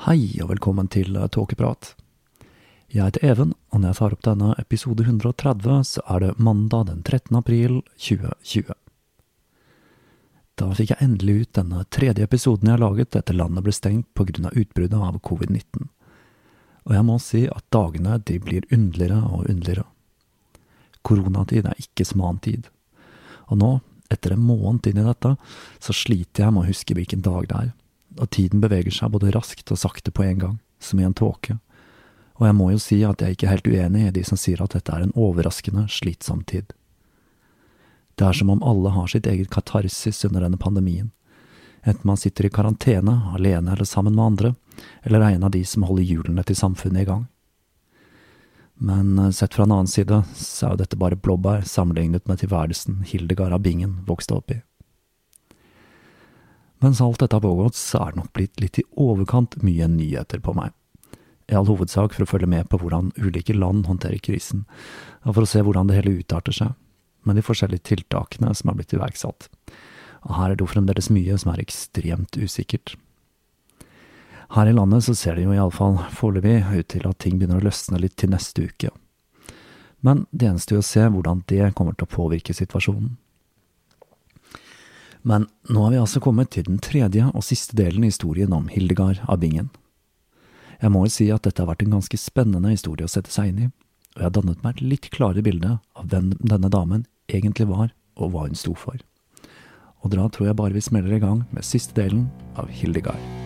Hei og velkommen til Tåkeprat. Jeg heter Even, og når jeg tar opp denne episode 130, så er det mandag den 13. april 2020. Da fikk jeg endelig ut denne tredje episoden jeg har laget etter landet ble stengt av utbruddet av covid-19. Og jeg må si at dagene de blir underligere og underligere. Koronatid er ikke som annen tid. Og nå, etter en måned inn i dette, så sliter jeg med å huske hvilken dag det er og tiden beveger seg både raskt og sakte på en gang, som i en tåke, og jeg må jo si at jeg ikke er helt uenig i de som sier at dette er en overraskende slitsom tid. Det er som om alle har sitt eget katarsis under denne pandemien, enten man sitter i karantene, alene eller sammen med andre, eller er en av de som holder hjulene til samfunnet i gang. Men eh, sett fra en annen side, så er jo dette bare blåbær sammenlignet med tilværelsen Hildegard av Bingen vokste opp i. Mens alt dette har pågått, så er det nok blitt litt i overkant mye nyheter på meg. I all hovedsak for å følge med på hvordan ulike land håndterer krisen, og for å se hvordan det hele utarter seg, med de forskjellige tiltakene som er blitt iverksatt. Og her er det jo fremdeles mye som er ekstremt usikkert. Her i landet så ser det jo iallfall foreløpig ut til at ting begynner å løsne litt til neste uke. Men det eneste er å se hvordan det kommer til å påvirke situasjonen. Men nå har vi altså kommet til den tredje og siste delen i historien om Hildegard av Bingen. Jeg må jo si at dette har vært en ganske spennende historie å sette seg inn i, og jeg har dannet meg et litt klarere bilde av hvem denne damen egentlig var, og hva hun sto for. Og da tror jeg bare vi smeller i gang med siste delen av Hildegard.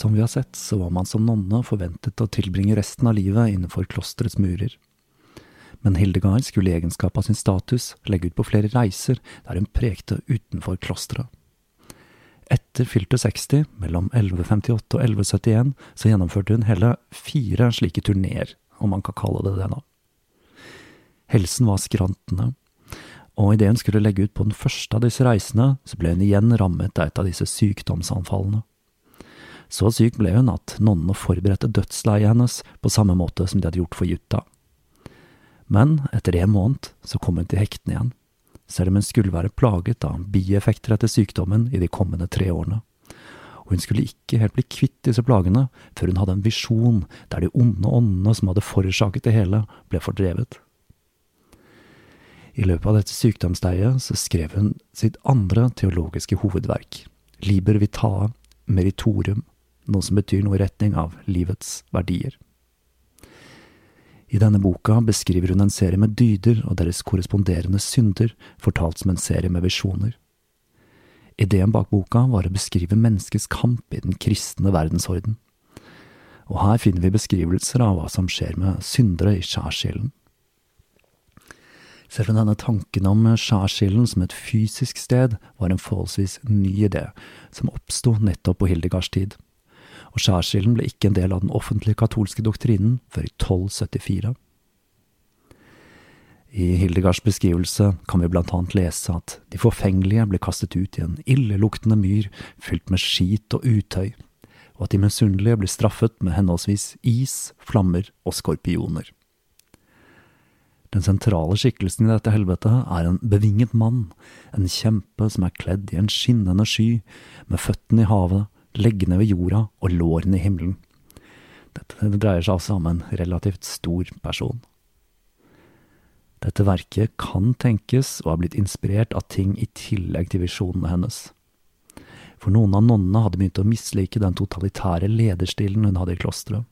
Som vi har sett, så var man som nonne forventet å tilbringe resten av livet innenfor klosterets murer. Men Hildegard skulle i egenskap av sin status legge ut på flere reiser der hun prekte utenfor klosteret. Etter fylte 60, mellom 1158 og 1171, så gjennomførte hun hele fire slike turneer, om man kan kalle det det nå. Helsen var skrantende, og idet hun skulle legge ut på den første av disse reisene, så ble hun igjen rammet av et av disse sykdomsanfallene. Så syk ble hun at nonnene forberedte dødsleiet hennes på samme måte som de hadde gjort for Jutta. Men etter en måned så kom hun til hektene igjen, selv om hun skulle være plaget av bieffekter etter sykdommen i de kommende tre årene. Og hun skulle ikke helt bli kvitt disse plagene før hun hadde en visjon der de onde åndene som hadde forårsaket det hele, ble fordrevet. I løpet av dette sykdomsleiet så skrev hun sitt andre teologiske hovedverk, Liber Vitae Meritorium, noe som betyr noe i retning av livets verdier. I denne boka beskriver hun en serie med dyder og deres korresponderende synder, fortalt som en serie med visjoner. Ideen bak boka var å beskrive menneskets kamp i den kristne verdensorden. Og her finner vi beskrivelser av hva som skjer med syndere i skjærsilden. Selv om denne tanken om skjærsilden som et fysisk sted var en forholdsvis ny idé, som oppsto nettopp på Hildegards tid. Og skjærsilden ble ikke en del av den offentlige katolske doktrinen før i 1274. I Hildegards beskrivelse kan vi blant annet lese at de forfengelige ble kastet ut i en illeluktende myr fylt med skit og utøy, og at de misunnelige ble straffet med henholdsvis is, flammer og skorpioner. Den sentrale skikkelsen i dette helvetet er en bevinget mann, en kjempe som er kledd i en skinnende sky, med føttene i havet, leggene ved jorda og lårene i himmelen. Dette dreier seg altså om en relativt stor person. Dette verket kan tenkes å ha blitt inspirert av ting i tillegg til visjonene hennes. For noen av nonnene hadde begynt å mislike den totalitære lederstilen hun hadde i klosteret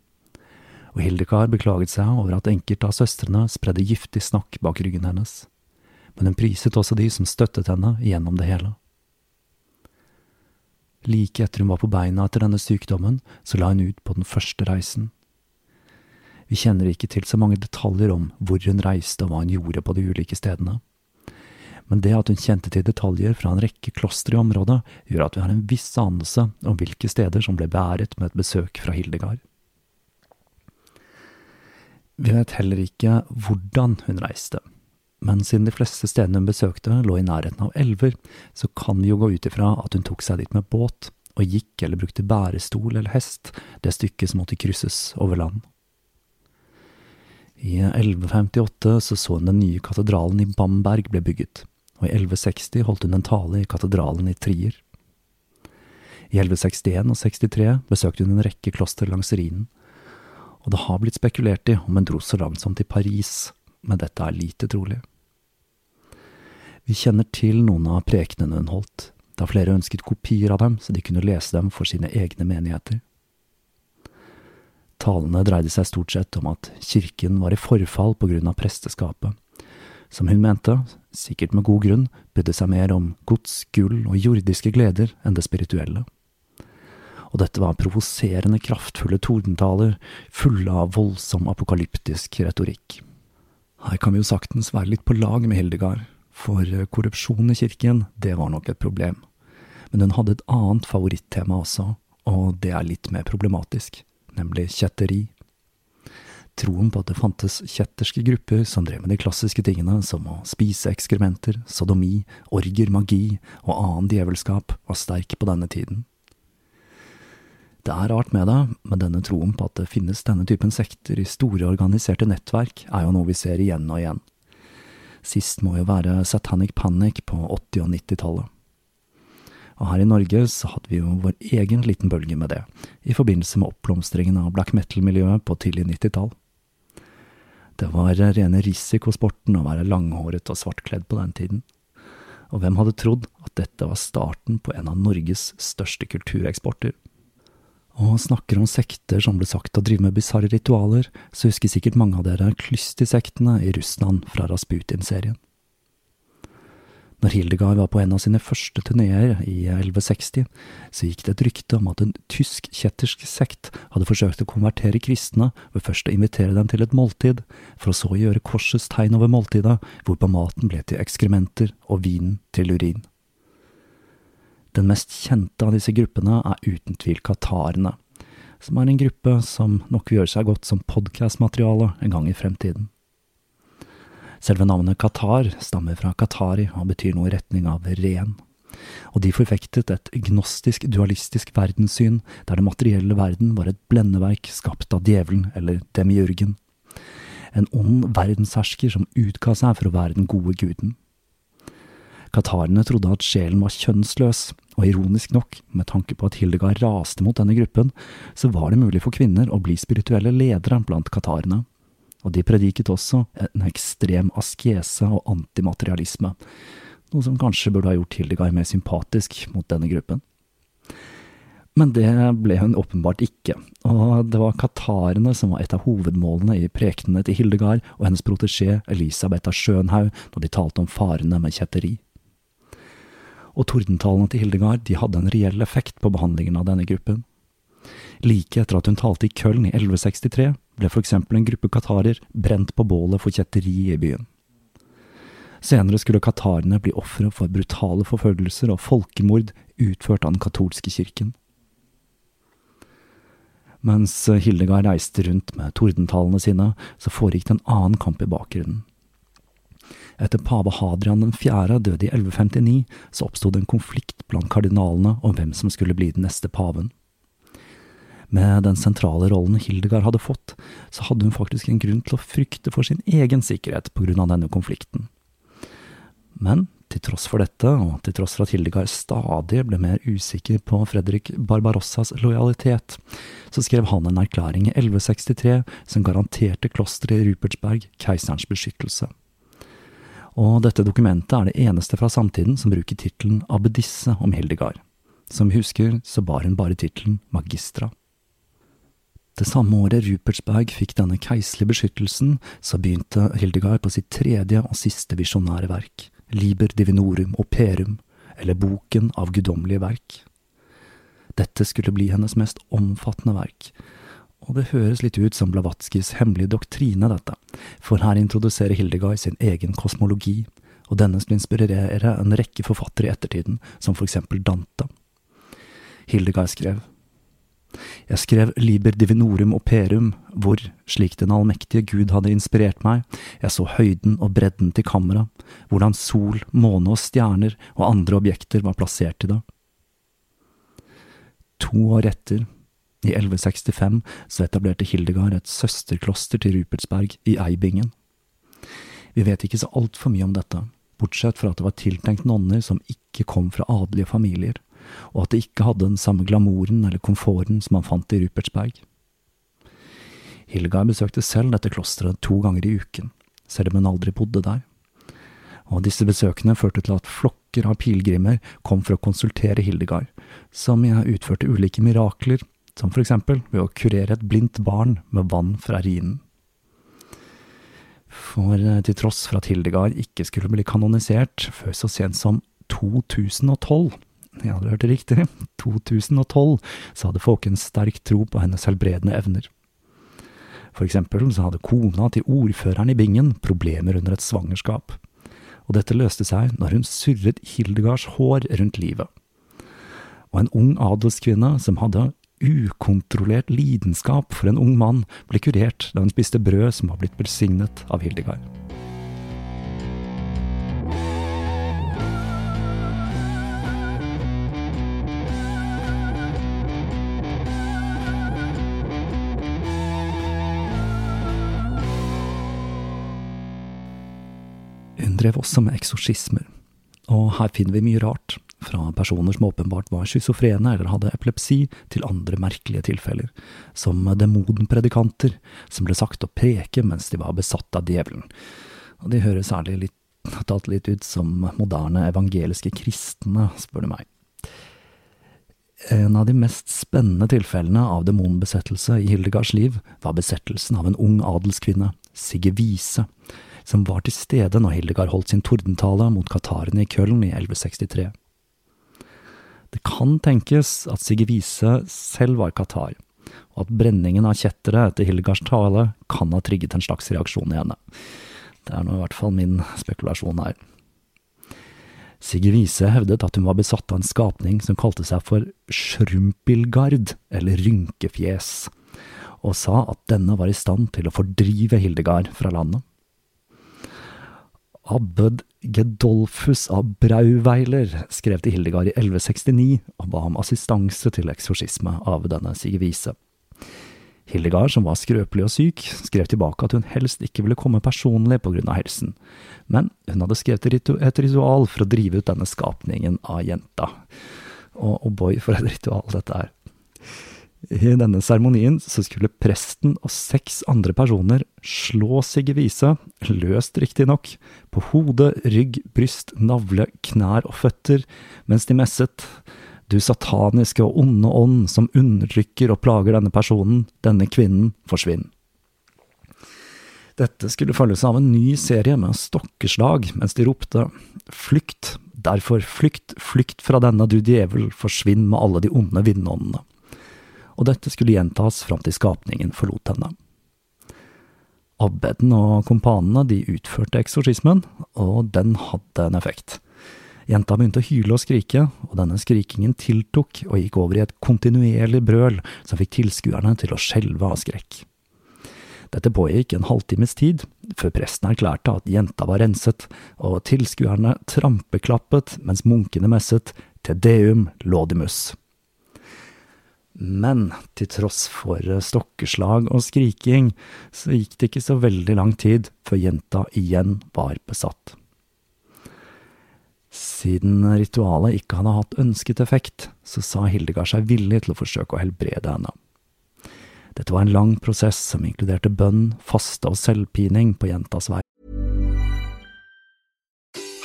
og Hildekar beklaget seg over at enkelte av søstrene spredde giftig snakk bak ryggen hennes, men hun priset også de som støttet henne gjennom det hele. Like etter hun var på beina etter denne sykdommen, så la hun ut på den første reisen. Vi kjenner ikke til så mange detaljer om hvor hun reiste og hva hun gjorde på de ulike stedene. Men det at hun kjente til detaljer fra en rekke klostre i området, gjør at vi har en viss anelse om hvilke steder som ble beæret med et besøk fra Hildegard. Vi vet heller ikke hvordan hun reiste, men siden de fleste stedene hun besøkte lå i nærheten av elver, så kan vi jo gå ut ifra at hun tok seg dit med båt, og gikk eller brukte bærestol eller hest det stykket som måtte krysses over land. I 1158 så så hun den nye katedralen i Bamberg ble bygget, og i 1160 holdt hun en tale i katedralen i Trier. I 1161 og 63 besøkte hun en rekke kloster langs Rhinen, og det har blitt spekulert i om hun dro så langt som til Paris, men dette er lite trolig. Vi kjenner til noen av prekenene hun holdt, da flere ønsket kopier av dem så de kunne lese dem for sine egne menigheter. Talene dreide seg stort sett om at kirken var i forfall på grunn av presteskapet, som hun mente, sikkert med god grunn, brydde seg mer om gods, gull og jordiske gleder enn det spirituelle og dette var provoserende kraftfulle tordentaler, fulle av voldsom apokalyptisk retorikk. Her kan vi jo saktens være litt på lag med Hildegard, for korrupsjon i kirken, det var nok et problem. Men hun hadde et annet favorittema også, og det er litt mer problematisk, nemlig kjetteri. Troen på at det fantes kjetterske grupper som drev med de klassiske tingene som å spise ekskrementer, sodomi, orger, magi og annen djevelskap, var sterk på denne tiden. Det er rart med det, men denne troen på at det finnes denne typen sekter i store organiserte nettverk, er jo noe vi ser igjen og igjen. Sist må jo være Satanic Panic på 80- og 90-tallet. Og her i Norge så hadde vi jo vår egen liten bølge med det, i forbindelse med oppblomstringen av black metal-miljøet på tidlig 90-tall. Det var rene risikosporten å være langhåret og svartkledd på den tiden. Og hvem hadde trodd at dette var starten på en av Norges største kultureksporter? Og snakker om sekter som ble sagt å drive med bisarre ritualer, så husker sikkert mange av dere Klysti-sektene i Russland fra Rasputin-serien. Når Hildegard var på en av sine første turneer i 1160, så gikk det et rykte om at en tysk-kjettersk sekt hadde forsøkt å konvertere kristne ved først å invitere dem til et måltid, for å så gjøre korsets tegn over måltidet, hvorpå maten ble til ekskrementer og vinen til urin. Den mest kjente av disse gruppene er uten tvil katarene, som er en gruppe som nok vil gjøre seg godt som podkastmateriale en gang i fremtiden. Selve navnet Qatar stammer fra Qatari og betyr noe i retning av ren. Og de forfektet et gnostisk, dualistisk verdenssyn der den materielle verden var et blendeverk skapt av djevelen eller demiurgen. En ond verdenshersker som utga seg for å være den gode guden. Qatarene trodde at sjelen var kjønnsløs, og ironisk nok, med tanke på at Hildegard raste mot denne gruppen, så var det mulig for kvinner å bli spirituelle ledere blant qatarene. Og de prediket også en ekstrem askese og antimaterialisme, noe som kanskje burde ha gjort Hildegard mer sympatisk mot denne gruppen. Men det ble hun åpenbart ikke, og det var katarene som var et av hovedmålene i prekenene til Hildegard og hennes protesjé Elisabeth av Schönhaug når de talte om farene med kjetteri og tordentalene til Hildegard de hadde en reell effekt på behandlingen av denne gruppen. Like etter at hun talte i Köln i 1163, ble for eksempel en gruppe qatarer brent på bålet for kjetteri i byen. Senere skulle qatarene bli ofre for brutale forfølgelser og folkemord utført av den katolske kirken. Mens Hildegard reiste rundt med tordentalene sine, så foregikk det en annen kamp i bakgrunnen. Etter pave Hadrian 4. døde i 1159, så oppstod en konflikt blant kardinalene om hvem som skulle bli den neste paven. Med den sentrale rollen Hildegard hadde fått, så hadde hun faktisk en grunn til å frykte for sin egen sikkerhet på grunn av denne konflikten. Men til tross for dette, og til tross for at Hildegard stadig ble mer usikker på Fredrik Barbarossas lojalitet, så skrev han en erklæring i 1163 som garanterte klosteret i Rupertsberg keiserens beskyttelse og dette dokumentet er det eneste fra samtiden som bruker tittelen abbedisse om Hildegard. Som vi husker, så bar hun bare tittelen magistra. Det samme året Rupertsberg fikk denne keiserlige beskyttelsen, så begynte Hildegard på sitt tredje og siste visjonære verk, Liber divinorum operum, eller Boken av guddommelige verk. Dette skulle bli hennes mest omfattende verk, og det høres litt ut som Blavatskijs hemmelige doktrine, dette, for her introduserer Hildegard sin egen kosmologi, og denne skal inspirere en rekke forfattere i ettertiden, som for eksempel Dante. Hildegard skrev Jeg skrev Liber divinorum operum, hvor, slik den allmektige Gud hadde inspirert meg, jeg så høyden og bredden til kammeret, hvordan sol, måne og stjerner og andre objekter var plassert i det. To år etter i 1165 så etablerte Hildegard et søsterkloster til Rupertsberg i Eibingen. Vi vet ikke så altfor mye om dette, bortsett fra at det var tiltenkt nonner som ikke kom fra adelige familier, og at det ikke hadde den samme glamouren eller komforten som man fant i Rupertsberg. Hildegard besøkte selv dette klosteret to ganger i uken, selv om hun aldri bodde der. Og disse besøkene førte til at flokker av pilegrimer kom for å konsultere Hildegard, som utførte ulike mirakler som eksempel ved å kurere et blindt barn med vann fra rinen. For eh, til tross for at Hildegard ikke skulle bli kanonisert før så sent som 2012, ja, du hørte riktig, 2012, så hadde folk en sterk tro på hennes helbredende evner. For eksempel så hadde kona til ordføreren i Bingen problemer under et svangerskap, og dette løste seg når hun surret Hildegards hår rundt livet. Og en ung adelskvinne som hadde ukontrollert lidenskap for en ung mann ble kurert da hun spiste brød som var blitt velsignet av Hildegard. Hun drev også med eksorsismer, og her finner vi mye rart fra personer som åpenbart var schizofrene eller hadde epilepsi, til andre merkelige tilfeller, som demonpredikanter som ble sagt å preke mens de var besatt av djevelen. Og de høres særlig litt, tatt litt ut som moderne evangeliske kristne, spør du meg. En av de mest spennende tilfellene av demonbesettelse i Hildegards liv var besettelsen av en ung adelskvinne, Sigge Wiese, som var til stede når Hildegard holdt sin tordentale mot katarene i Köln i 1163. Det kan tenkes at Sigge Wiese selv var Qatar, og at brenningen av kjetteret etter Hildegards tale kan ha trigget en slags reaksjon i henne. Det er nå i hvert fall min spekulasjon her. Sigge Wiese hevdet at hun var besatt av en skapning som kalte seg for Schrumpilgard, eller Rynkefjes, og sa at denne var i stand til å fordrive Hildegard fra landet. Abbed Gedolfus av Brauweiler skrev til Hildegard i 1169 og ba om assistanse til eksorsisme av denne Sigge Wiese. Hildegard, som var skrøpelig og syk, skrev tilbake at hun helst ikke ville komme personlig av helsen, men hun hadde skrevet et ritual for å drive ut denne skapningen av jenta. Og, og boy, for et ritual dette er. I denne seremonien så skulle presten og seks andre personer slå Sigge Vise, løst riktignok, på hode, rygg, bryst, navle, knær og føtter, mens de messet du sataniske og onde ånd som undertrykker og plager denne personen, denne kvinnen, forsvinn. Dette skulle følges av en ny serie med stokkeslag mens de ropte flykt, derfor flykt, flykt fra denne du djevel, forsvinn med alle de onde vindåndene. Og dette skulle gjentas fram til skapningen forlot henne. Abbeden og kompanene de utførte eksorsismen, og den hadde en effekt. Jenta begynte å hyle og skrike, og denne skrikingen tiltok og gikk over i et kontinuerlig brøl som fikk tilskuerne til å skjelve av skrekk. Dette pågikk en halvtimes tid, før presten erklærte at jenta var renset, og tilskuerne trampeklappet mens munkene messet Te deum laudimus. Men til tross for stokkeslag og skriking, så gikk det ikke så veldig lang tid før jenta igjen var besatt. Siden ritualet ikke hadde hatt ønsket effekt, så sa Hildegard seg villig til å forsøke å helbrede henne. Dette var en lang prosess som inkluderte bønn, faste og selvpining på jentas vei.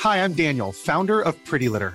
Hi, I'm Daniel, founder of Pretty Litter.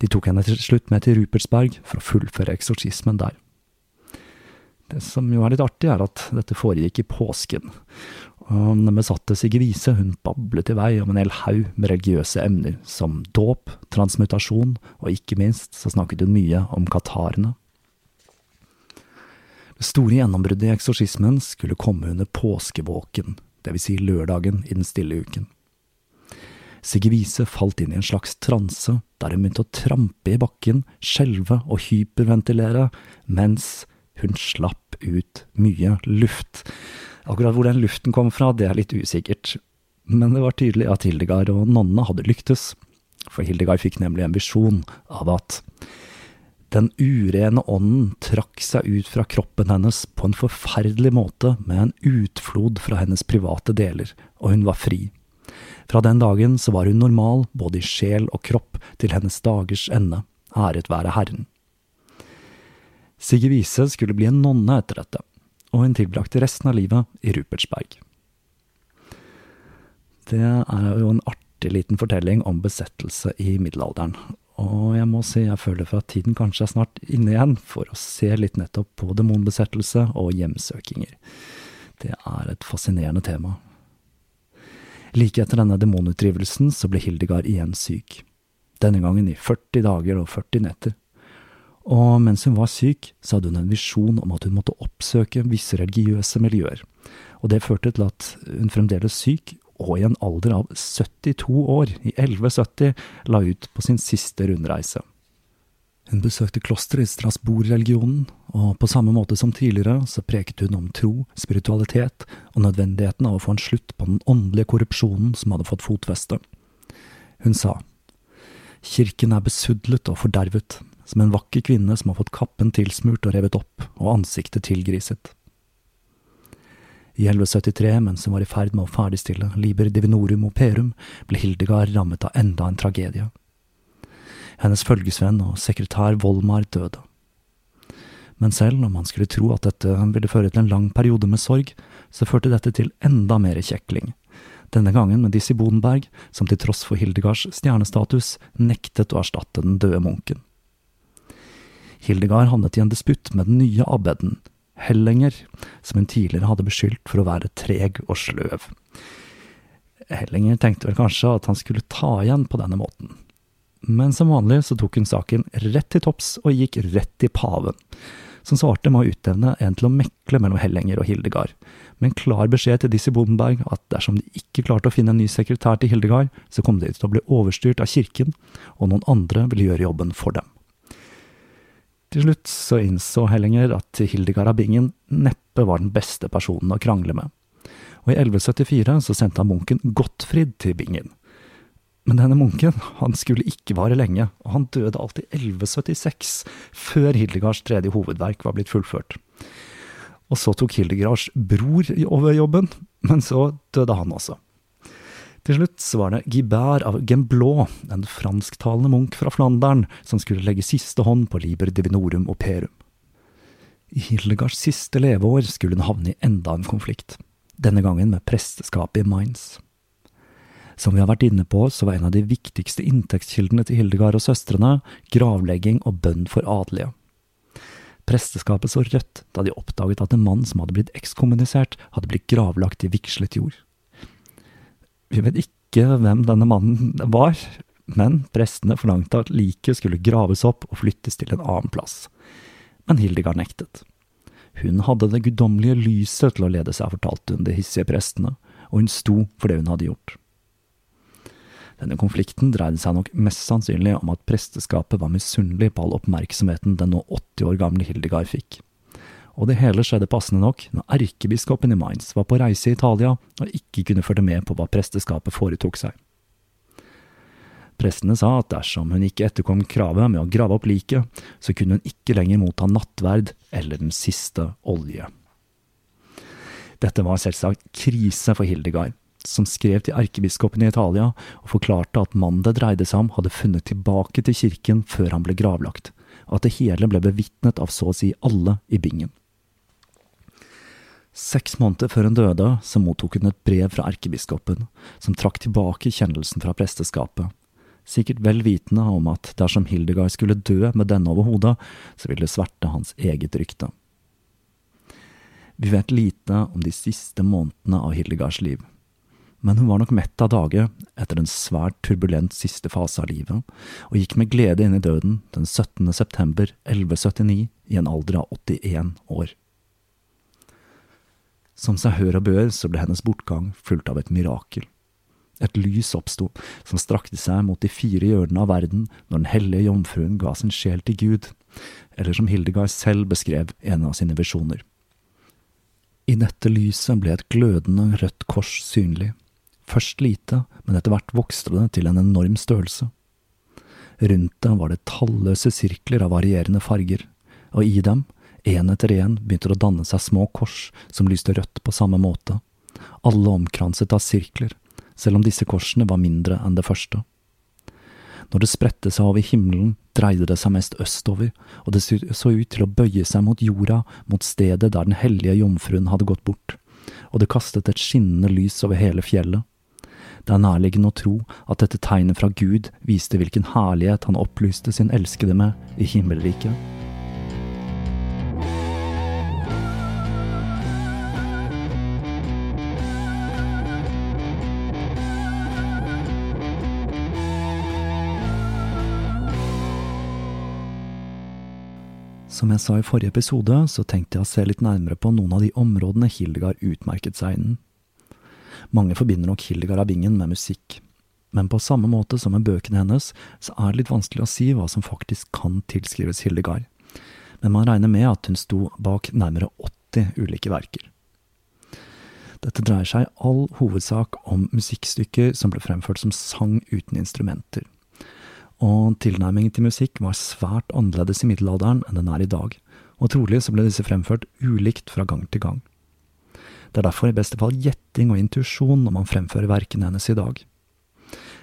De tok henne til slutt med til Rupertsberg for å fullføre eksorsismen der. Det som jo er litt artig, er at dette foregikk i påsken. Og den besatte Sigrise hun bablet i vei om en hel haug med religiøse emner, som dåp, transmutasjon, og ikke minst så snakket hun mye om katarene. Det store gjennombruddet i eksorsismen skulle komme under påskevåken, vil si lørdagen i den stille uken. Sigge Wiese falt inn i en slags transe, der hun begynte å trampe i bakken, skjelve og hyperventilere, mens hun slapp ut mye luft. Akkurat hvor den luften kom fra, det er litt usikkert, men det var tydelig at Hildegard og Nonna hadde lyktes, for Hildegard fikk nemlig en visjon av at den urene ånden trakk seg ut fra kroppen hennes på en forferdelig måte med en utflod fra hennes private deler, og hun var fri. Fra den dagen så var hun normal både i sjel og kropp til hennes dagers ende, æret være Herren. Sigge Wiese skulle bli en nonne etter dette, og hun tilbrakte resten av livet i Rupertsberg. Det er jo en artig liten fortelling om besettelse i middelalderen, og jeg må si jeg føler for at tiden kanskje er snart inne igjen for å se litt nettopp på demonbesettelse og hjemsøkinger. Det er et fascinerende tema, Like etter denne demonutdrivelsen så ble Hildegard igjen syk. Denne gangen i 40 dager og 40 netter. Og mens hun var syk, så hadde hun en visjon om at hun måtte oppsøke visse religiøse miljøer, og det førte til at hun fremdeles syk, og i en alder av 72 år, i 1170, la ut på sin siste rundreise. Hun besøkte klosteret i Strasbourg-religionen, og på samme måte som tidligere så preket hun om tro, spiritualitet og nødvendigheten av å få en slutt på den åndelige korrupsjonen som hadde fått fotfeste. Hun sa, Kirken er besudlet og fordervet, som en vakker kvinne som har fått kappen tilsmurt og revet opp og ansiktet tilgriset. I 1173, mens hun var i ferd med å ferdigstille Liber Divinorum Operum, ble Hildegard rammet av enda en tragedie. Hennes følgesvenn og sekretær Volmar døde. Men selv om man skulle tro at dette ville føre til en lang periode med sorg, så førte dette til enda mer kjekling. Denne gangen med Dizzie Bodenberg, som til tross for Hildegards stjernestatus nektet å erstatte den døde munken. Hildegard havnet i en disputt med den nye abbeden, Hellenger, som hun tidligere hadde beskyldt for å være treg og sløv. Hellenger tenkte vel kanskje at han skulle ta igjen på denne måten. Men som vanlig så tok hun saken rett til topps og gikk rett til paven, som svarte med å utnevne en til å mekle mellom Hellenger og Hildegard, med en klar beskjed til Dizzie Bodenberg at dersom de ikke klarte å finne en ny sekretær til Hildegard, så kom de til å bli overstyrt av kirken, og noen andre ville gjøre jobben for dem. Til slutt så innså Hellinger at Hildegard av Bingen neppe var den beste personen å krangle med, og i 1174 så sendte han munken Gottfrid til Bingen. Men denne munken, han skulle ikke vare lenge, og han døde alt i 1176, før Hildegards tredje hovedverk var blitt fullført. Og så tok Hildegards bror over jobben, men så døde han også. Til slutt så var det Guibert av Gemblot, en fransktalende munk fra Flandern, som skulle legge siste hånd på Liber Divinorum Operum. I Hildegards siste leveår skulle hun havne i enda en konflikt, denne gangen med presteskapet i Mainz. Som vi har vært inne på, så var en av de viktigste inntektskildene til Hildegard og søstrene gravlegging og bønn for adelige. Presteskapet så rødt da de oppdaget at en mann som hadde blitt ekskommunisert, hadde blitt gravlagt i vigslet jord. Vi vet ikke hvem denne mannen var, men prestene forlangte at liket skulle graves opp og flyttes til en annen plass. Men Hildegard nektet. Hun hadde det guddommelige lyset til å lede seg, fortalte hun de hissige prestene, og hun sto for det hun hadde gjort. Denne konflikten dreide seg nok mest sannsynlig om at presteskapet var misunnelig på all oppmerksomheten den nå 80 år gamle Hildegard fikk og det hele skjedde passende nok når erkebiskopen i Mainz var på reise i Italia og ikke kunne følge med på hva presteskapet foretok seg. Prestene sa at dersom hun ikke etterkom kravet med å grave opp liket, så kunne hun ikke lenger motta nattverd eller den siste olje. Dette var selvsagt krise for Hildegard, som skrev til erkebiskopen i Italia og forklarte at mannen det dreide seg om, hadde funnet tilbake til kirken før han ble gravlagt, og at det hele ble bevitnet av så å si alle i bingen. Seks måneder før hun døde, så mottok hun et brev fra erkebiskopen, som trakk tilbake kjennelsen fra presteskapet, sikkert vel vitende om at dersom Hildegard skulle dø med denne over hodet, så ville det sverte hans eget rykte. Vi vet lite om de siste månedene av Hildegards liv, men hun var nok mett av dage etter en svært turbulent siste fase av livet, og gikk med glede inn i døden den 17. september 1179 i en alder av 81 år. Som seg hør og bør, så ble hennes bortgang fulgt av et mirakel. Et lys oppsto, som strakte seg mot de fire hjørnene av verden når den hellige jomfruen ga sin sjel til Gud, eller som Hildegard selv beskrev en av sine visjoner. I dette lyset ble et glødende rødt kors synlig, først lite, men etter hvert vokste det til en enorm størrelse. Rundt det var det talløse sirkler av varierende farger, og i dem Én etter én begynte det å danne seg små kors som lyste rødt på samme måte, alle omkranset av sirkler, selv om disse korsene var mindre enn det første. Når det spredte seg over himmelen, dreide det seg mest østover, og det så ut til å bøye seg mot jorda, mot stedet der den hellige jomfruen hadde gått bort, og det kastet et skinnende lys over hele fjellet. Det er nærliggende å tro at dette tegnet fra Gud viste hvilken herlighet han opplyste sin elskede med i himmelriket. Som jeg sa i forrige episode, så tenkte jeg å se litt nærmere på noen av de områdene Hildegard utmerket seg innen. Mange forbinder nok Hildegard av Bingen med musikk, men på samme måte som med bøkene hennes, så er det litt vanskelig å si hva som faktisk kan tilskrives Hildegard, men man regner med at hun sto bak nærmere 80 ulike verker. Dette dreier seg i all hovedsak om musikkstykker som ble fremført som sang uten instrumenter. Og tilnærmingen til musikk var svært annerledes i middelalderen enn den er i dag, og trolig så ble disse fremført ulikt fra gang til gang. Det er derfor i beste fall gjetting og intuisjon når man fremfører verkene hennes i dag.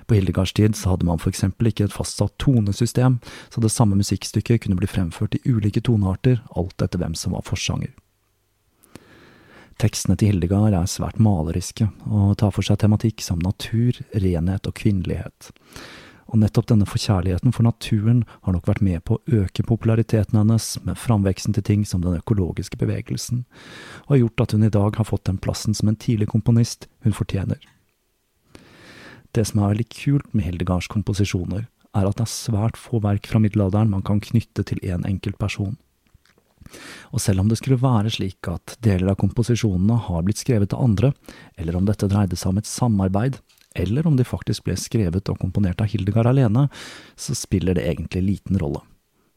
På Hildegards tid så hadde man for eksempel ikke et fastsatt tonesystem, så det samme musikkstykket kunne bli fremført i ulike tonearter, alt etter hvem som var forsanger. Tekstene til Hildegard er svært maleriske, og tar for seg tematikk som natur, renhet og kvinnelighet. Og nettopp denne forkjærligheten for naturen har nok vært med på å øke populariteten hennes med framveksten til ting som den økologiske bevegelsen, og har gjort at hun i dag har fått den plassen som en tidlig komponist hun fortjener. Det som er veldig kult med Hildegards komposisjoner, er at det er svært få verk fra middelalderen man kan knytte til én en enkelt person. Og selv om det skulle være slik at deler av komposisjonene har blitt skrevet av andre, eller om dette dreide seg om et samarbeid, eller om de faktisk ble skrevet og komponert av Hildegard alene, så spiller det egentlig liten rolle.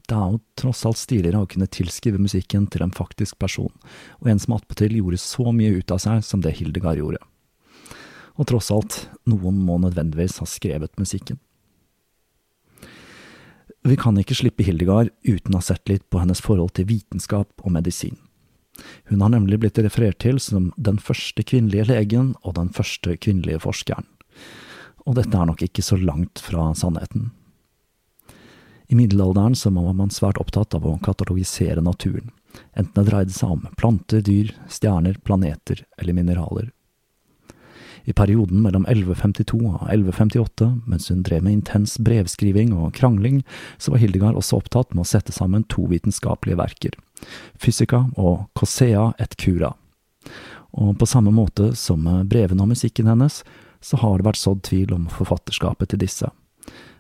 Det er jo tross alt stiligere å kunne tilskrive musikken til en faktisk person, og en som attpåtil gjorde så mye ut av seg som det Hildegard gjorde. Og tross alt, noen må nødvendigvis ha skrevet musikken. Vi kan ikke slippe Hildegard uten å ha sett litt på hennes forhold til vitenskap og medisin. Hun har nemlig blitt referert til som den første kvinnelige legen og den første kvinnelige forskeren. Og dette er nok ikke så langt fra sannheten. I middelalderen så var man svært opptatt av å katalogisere naturen, enten det dreide seg om planter, dyr, stjerner, planeter eller mineraler. I perioden mellom 1152 og 1158, mens hun drev med intens brevskriving og krangling, så var Hildegard også opptatt med å sette sammen to vitenskapelige verker, Fysica og Cosea et cura. Og på samme måte som brevene og musikken hennes, så har det vært sådd tvil om forfatterskapet til disse.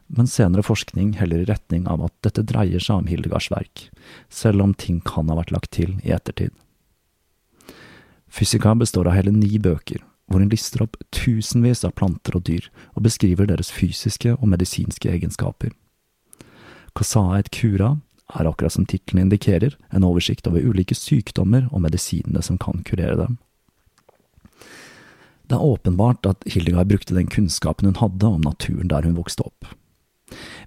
Men senere forskning heller i retning av at dette dreier seg om Hildegards verk, selv om ting kan ha vært lagt til i ettertid. Fysica består av hele ni bøker, hvor hun lister opp tusenvis av planter og dyr og beskriver deres fysiske og medisinske egenskaper. Kasaa et cura er akkurat som tittelen indikerer, en oversikt over ulike sykdommer og medisinene som kan kurere dem. Det er åpenbart at Hildegard brukte den kunnskapen hun hadde om naturen der hun vokste opp.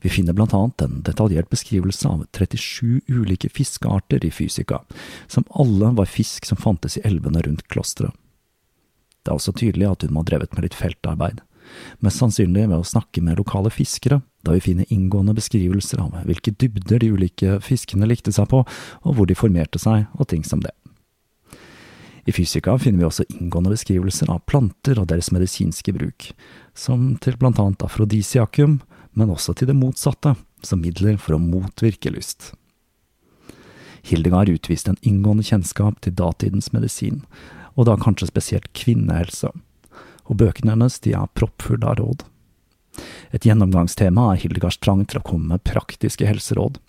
Vi finner blant annet en detaljert beskrivelse av 37 ulike fiskearter i Fysika, som alle var fisk som fantes i elvene rundt klosteret. Det er også tydelig at hun må ha drevet med litt feltarbeid, mest sannsynlig ved å snakke med lokale fiskere, da vi finner inngående beskrivelser av hvilke dybder de ulike fiskene likte seg på, og hvor de formerte seg, og ting som det. I Fysika finner vi også inngående beskrivelser av planter og deres medisinske bruk, som til blant annet afrodisiakum, men også til det motsatte, som midler for å motvirke lyst. Hildegard utviste en inngående kjennskap til datidens medisin, og da kanskje spesielt kvinnehelse, og bøkene hennes de er proppfulle av råd. Et gjennomgangstema er Hildegards trang til å komme med praktiske helseråd.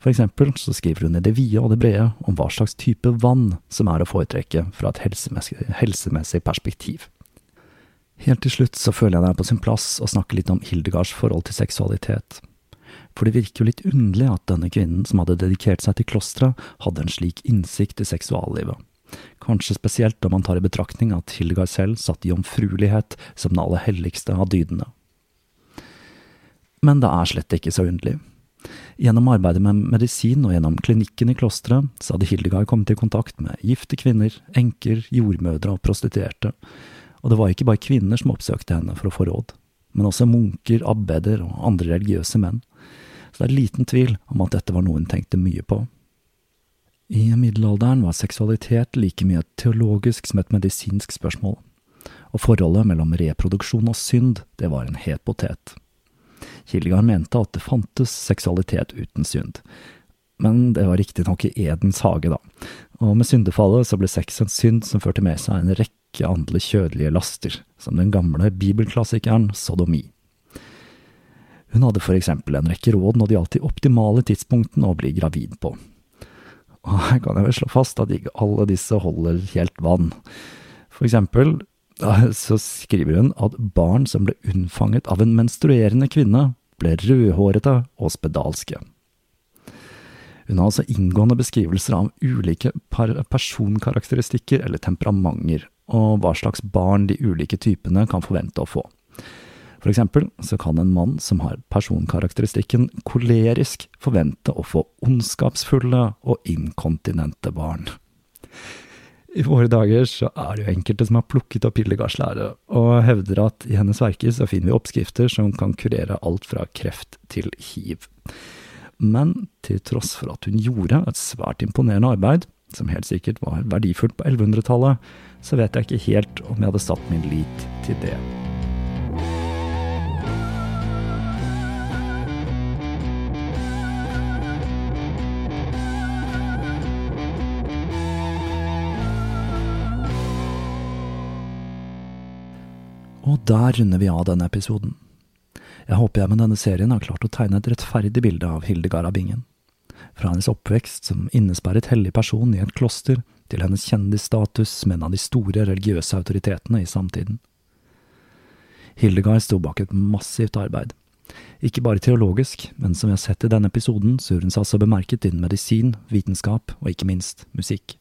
For eksempel så skriver hun i det vide og det brede om hva slags type vann som er å foretrekke fra et helsemessig, helsemessig perspektiv. Helt til slutt så føler jeg det er på sin plass å snakke litt om Hildegards forhold til seksualitet. For det virker jo litt underlig at denne kvinnen som hadde dedikert seg til klosteret, hadde en slik innsikt i seksuallivet kanskje spesielt om man tar i betraktning at Hildegard selv satt jomfruelighet som den aller helligste av dydene. Men det er slett ikke så underlig. Gjennom arbeidet med medisin og gjennom klinikken i klosteret, så hadde Hildegard kommet i kontakt med gifte kvinner, enker, jordmødre og prostituerte, og det var ikke bare kvinner som oppsøkte henne for å få råd, men også munker, abbeder og andre religiøse menn, så det er liten tvil om at dette var noe hun tenkte mye på. I middelalderen var seksualitet like mye et teologisk som et medisinsk spørsmål, og forholdet mellom reproduksjon og synd, det var en het potet. Hildegard mente at det fantes seksualitet uten synd, men det var riktignok i Edens hage, da, og med syndefallet så ble sex en synd som førte med seg en rekke andre kjødelige laster, som den gamle bibelklassikeren sodomi. Hun hadde for eksempel en rekke råd når det gjaldt de optimale tidspunktene å bli gravid på, og her kan jeg vel slå fast at ikke alle disse holder helt vann. For eksempel så skriver hun at barn som ble unnfanget av en menstruerende kvinne, ble rødhårete og spedalske. Hun har altså inngående beskrivelser av ulike personkarakteristikker eller temperamenter, og hva slags barn de ulike typene kan forvente å få. For eksempel så kan en mann som har personkarakteristikken kolerisk, forvente å få ondskapsfulle og inkontinente barn. I våre dager så er det jo enkelte som har plukket opp Hildegards lære, og hevder at i hennes verker så finner vi oppskrifter som kan kurere alt fra kreft til hiv. Men til tross for at hun gjorde et svært imponerende arbeid, som helt sikkert var verdifullt på 1100-tallet, så vet jeg ikke helt om jeg hadde satt min lit til det. Og der runder vi av denne episoden. Jeg håper jeg med denne serien har klart å tegne et rettferdig bilde av Hildegard av Bingen. Fra hennes oppvekst som innesperret hellig person i et kloster, til hennes kjendisstatus med en av de store religiøse autoritetene i samtiden. Hildegard sto bak et massivt arbeid. Ikke bare teologisk, men som vi har sett i denne episoden, så gjorde hun seg altså bemerket innen medisin, vitenskap og ikke minst musikk.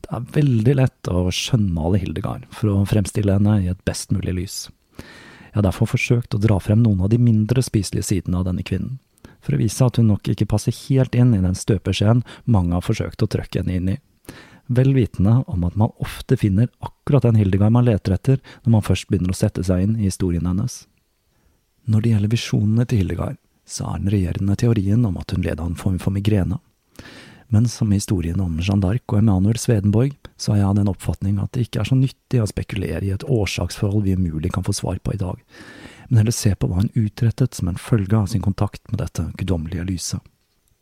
Det er veldig lett å skjønnmale Hildegard for å fremstille henne i et best mulig lys. Jeg har derfor forsøkt å dra frem noen av de mindre spiselige sidene av denne kvinnen, for å vise at hun nok ikke passer helt inn i den støpeskjeen mange har forsøkt å trøkke henne inn i, vel vitende om at man ofte finner akkurat den Hildegard man leter etter når man først begynner å sette seg inn i historien hennes. Når det gjelder visjonene til Hildegard, så er den regjerende teorien om at hun led av en form for migrene. Men som historien om Jeanne d'Arc og Emanuel Svedenborg, så har jeg den oppfatning at det ikke er så nyttig å spekulere i et årsaksforhold vi umulig kan få svar på i dag, men heller se på hva hun utrettet som en følge av sin kontakt med dette guddommelige lyset.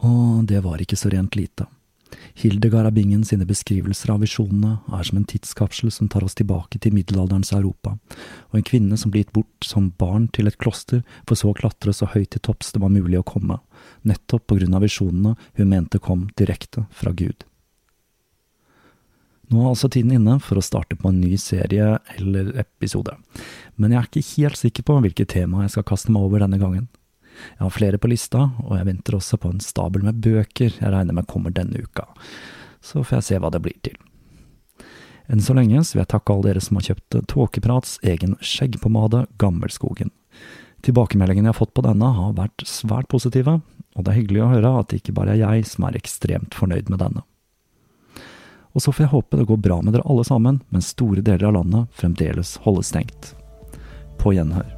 Og det var ikke så rent lite. Hildegard av Bingen sine beskrivelser av visjonene er som en tidskapsel som tar oss tilbake til middelalderens Europa, og en kvinne som blir gitt bort som barn til et kloster, for så å klatre så høyt til topps det var mulig å komme, nettopp på grunn av visjonene hun mente kom direkte fra Gud. Nå er altså tiden inne for å starte på en ny serie eller episode, men jeg er ikke helt sikker på hvilket tema jeg skal kaste meg over denne gangen. Jeg har flere på lista, og jeg venter også på en stabel med bøker jeg regner med kommer denne uka, så får jeg se hva det blir til. Enn så lenge så vil jeg takke alle dere som har kjøpt Tåkeprats egen skjeggpomade Gammelskogen. Tilbakemeldingene jeg har fått på denne har vært svært positive, og det er hyggelig å høre at det ikke bare er jeg som er ekstremt fornøyd med denne. Og så får jeg håpe det går bra med dere alle sammen, mens store deler av landet fremdeles holdes stengt. På gjenhør.